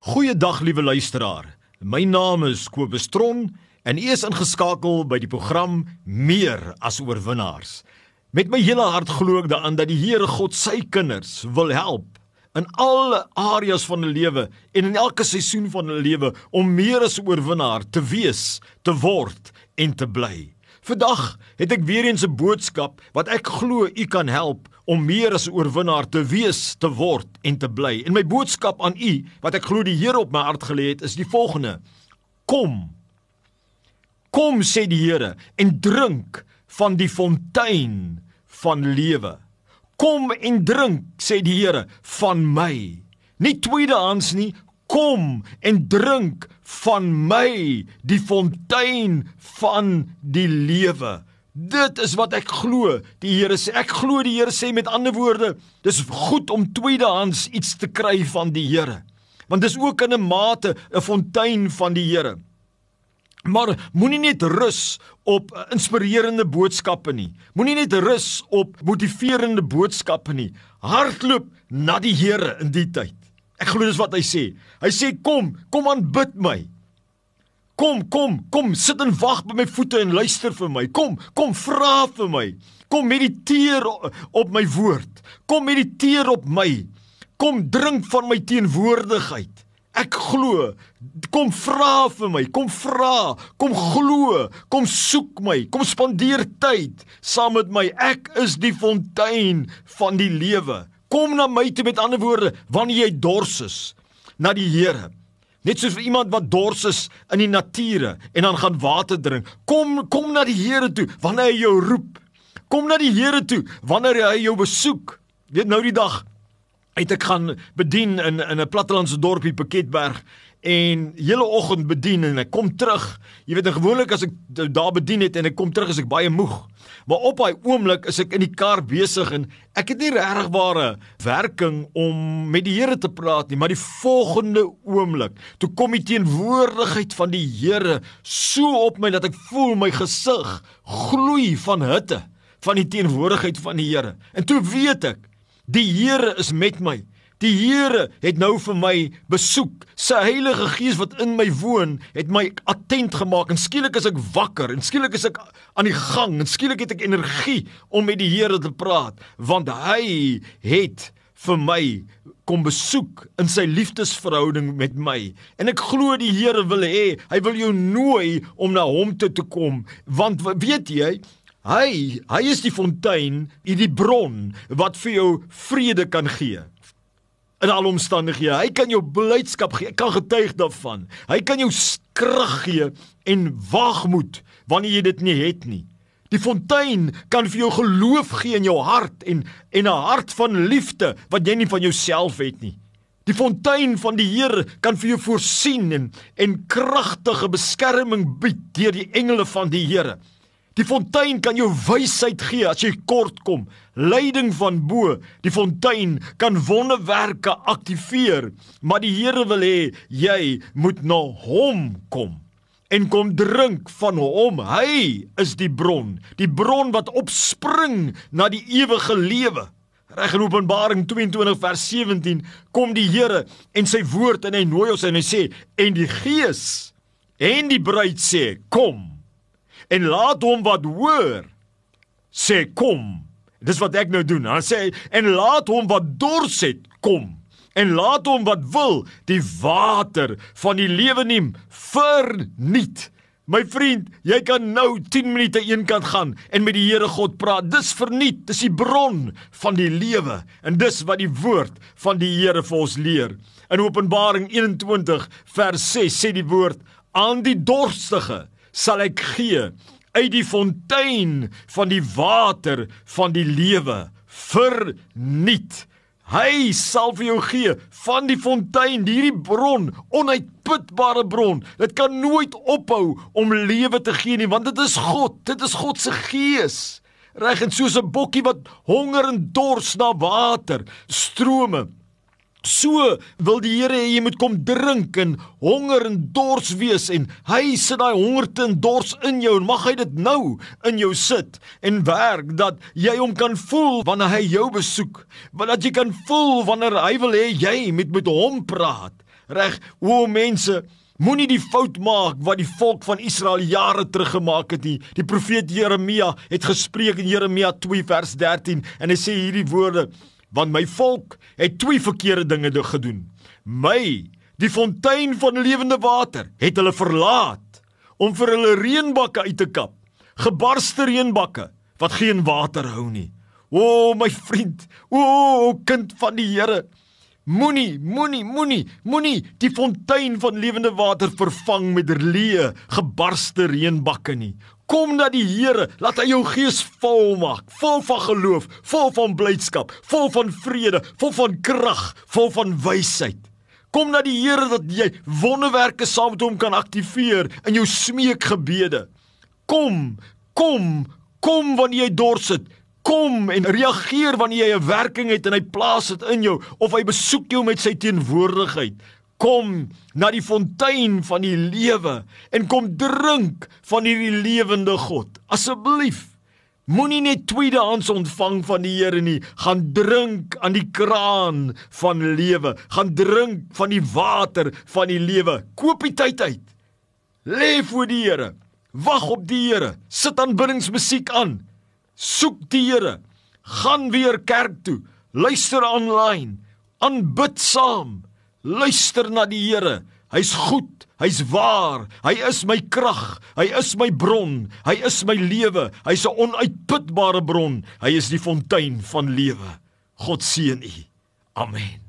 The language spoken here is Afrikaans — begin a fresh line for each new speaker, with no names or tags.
Goeiedag liewe luisteraar. My naam is Kobus Tron en u is ingeskakel by die program Meer as oorwinnaars. Met my hele hart glo ek daaraan dat die Here God sy kinders wil help in alle areas van hulle lewe en in elke seisoen van hulle lewe om meer as 'n oorwinnaar te wees, te word en te bly. Vandag het ek weer eens 'n boodskap wat ek glo u kan help om meer as 'n oorwinnaar te wees, te word en te bly. En my boodskap aan u wat ek glo die Here op my hart gelê het is die volgende: Kom. Kom sê die Here en drink van die fontein van lewe. Kom en drink sê die Here van my. Nie tweedehands nie, kom en drink van my die fontein van die lewe. Dit is wat ek glo. Die Here sê ek glo die Here sê met ander woorde, dis goed om tweedehands iets te kry van die Here. Want dis ook in 'n mate 'n fontein van die Here. Maar moenie net rus op inspirerende boodskappe nie. Moenie net rus op motiverende boodskappe nie. Hardloop na die Here in die tyd. Ek glo dis wat hy sê. Hy sê kom, kom aanbid my. Kom, kom, kom, sit en wag by my voete en luister vir my. Kom, kom vra vir my. Kom mediteer op my woord. Kom mediteer op my. Kom drink van my teenwoordigheid. Ek glo. Kom vra vir my. Kom vra. Kom glo. Kom soek my. Kom spandeer tyd saam met my. Ek is die fontein van die lewe. Kom na my toe met ander woorde wanneer jy dors is na die Here. Net soos vir iemand wat dors is in die nature en dan gaan water drink. Kom kom na die Here toe wanneer hy jou roep. Kom na die Here toe wanneer hy jou besoek. Weet nou die dag het ek gaan bedien in in 'n plattelandse dorpie Piketberg en hele oggend bedien en ek kom terug. Jy weet, gewoonlik as ek daar bedien het en ek kom terug as ek baie moeg. Maar op daai oomblik is ek in die kar besig en ek het nie regtig ware werking om met die Here te praat nie, maar die volgende oomblik, toe kom die teenwoordigheid van die Here so op my dat ek voel my gesig gloei van hitte van die teenwoordigheid van die Here. En toe weet ek, die Here is met my. Die Here het nou vir my besoek. Sy Heilige Gees wat in my woon, het my attent gemaak en skielik is ek wakker en skielik is ek aan die gang en skielik het ek energie om met die Here te praat want hy het vir my kom besoek in sy liefdesverhouding met my. En ek glo die Here wil hê, hy wil jou nooi om na hom toe te kom want weet jy Hy, hy is die fontein, die bron wat vir jou vrede kan gee in al omstandighede. Hy kan jou blydskap gee. Ek kan getuig daarvan. Hy kan jou krag gee en wagmoed wanneer jy dit nie het nie. Die fontein kan vir jou geloof gee in jou hart en en 'n hart van liefde wat jy nie van jouself het nie. Die fontein van die Here kan vir jou voorsien en en kragtige beskerming bied deur die engele van die Here. Die fontein kan jou wysheid gee as jy kort kom. Leiding van bo. Die fontein kan wonderwerke aktiveer, maar die Here wil hê jy moet na hom kom en kom drink van hom. Hy is die bron, die bron wat opspring na die ewige lewe. Reg in Openbaring 22 vers 17 kom die Here en sy woord en hy nooi ons en hy sê en die Gees en die bruid sê kom en laat hom wat hoor sê kom. Dis wat ek nou doen. Hy sê en laat hom wat dors het kom en laat hom wat wil die water van die lewe neem verniet. My vriend, jy kan nou 10 minute eenkant gaan en met die Here God praat. Dis verniet, dis die bron van die lewe en dis wat die woord van die Here vir ons leer. In Openbaring 21 vers 6 sê die woord aan die dorstige sal ek gee uit die fontein van die water van die lewe verniet. Hy sal vir jou gee van die fontein, hierdie bron, onuitputbare bron. Dit kan nooit ophou om lewe te gee nie, want dit is God. Dit is God se gees. Reg en soos 'n bokkie wat honger en dors na water, strome So wil die Here hê jy moet kom drink en honger en dors wees en hy sit daai hongerte en dors in jou en mag hy dit nou in jou sit en werk dat jy hom kan voel wanneer hy jou besoek. Want dat jy kan voel wanneer hy wil hê jy moet met hom praat. Reg, o mense, moenie die fout maak wat die volk van Israel jare terug gemaak het nie. Die profeet Jeremia het gespreek in Jeremia 2 vers 13 en hy sê hierdie woorde: "Want my volk het twee verkeerde dinge gedoen. My, die fontein van lewende water, het hulle verlaat om vir hulle reënbakke uit te kap. Gebarste reënbakke wat geen water hou nie." O my vriend, o kind van die Here, Moenie, moenie, moenie, moenie die fontein van lewende water vervang met leë, gebarste reënbakke nie. Kom na die Here, laat hy jou gees vol maak, vol van geloof, vol van blydskap, vol van vrede, vol van krag, vol van wysheid. Kom na die Here dat jy wonderwerke saam met hom kan aktiveer in jou smeekgebede. Kom, kom, kom wanneer jy dors het kom en reageer wanneer jy 'n werking het en hy plaas dit in jou of hy besoek jou met sy teenwoordigheid. Kom na die fontein van die lewe en kom drink van hierdie lewende God. Asseblief Moenie net tweedehands ontvang van die Here nie, gaan drink aan die kraan van lewe, gaan drink van die water van die lewe. Koop die tyd uit. Lê voor die Here. Wag op die Here. Sit aanbiddingsmusiek aan. Soek die Here. Gaan weer kerk toe. Luister aanlyn. Aanbid saam. Luister na die Here. Hy's goed. Hy's waar. Hy is my krag. Hy is my bron. Hy is my lewe. Hy's 'n onuitputbare bron. Hy is die fontein van lewe. God seën u. Amen.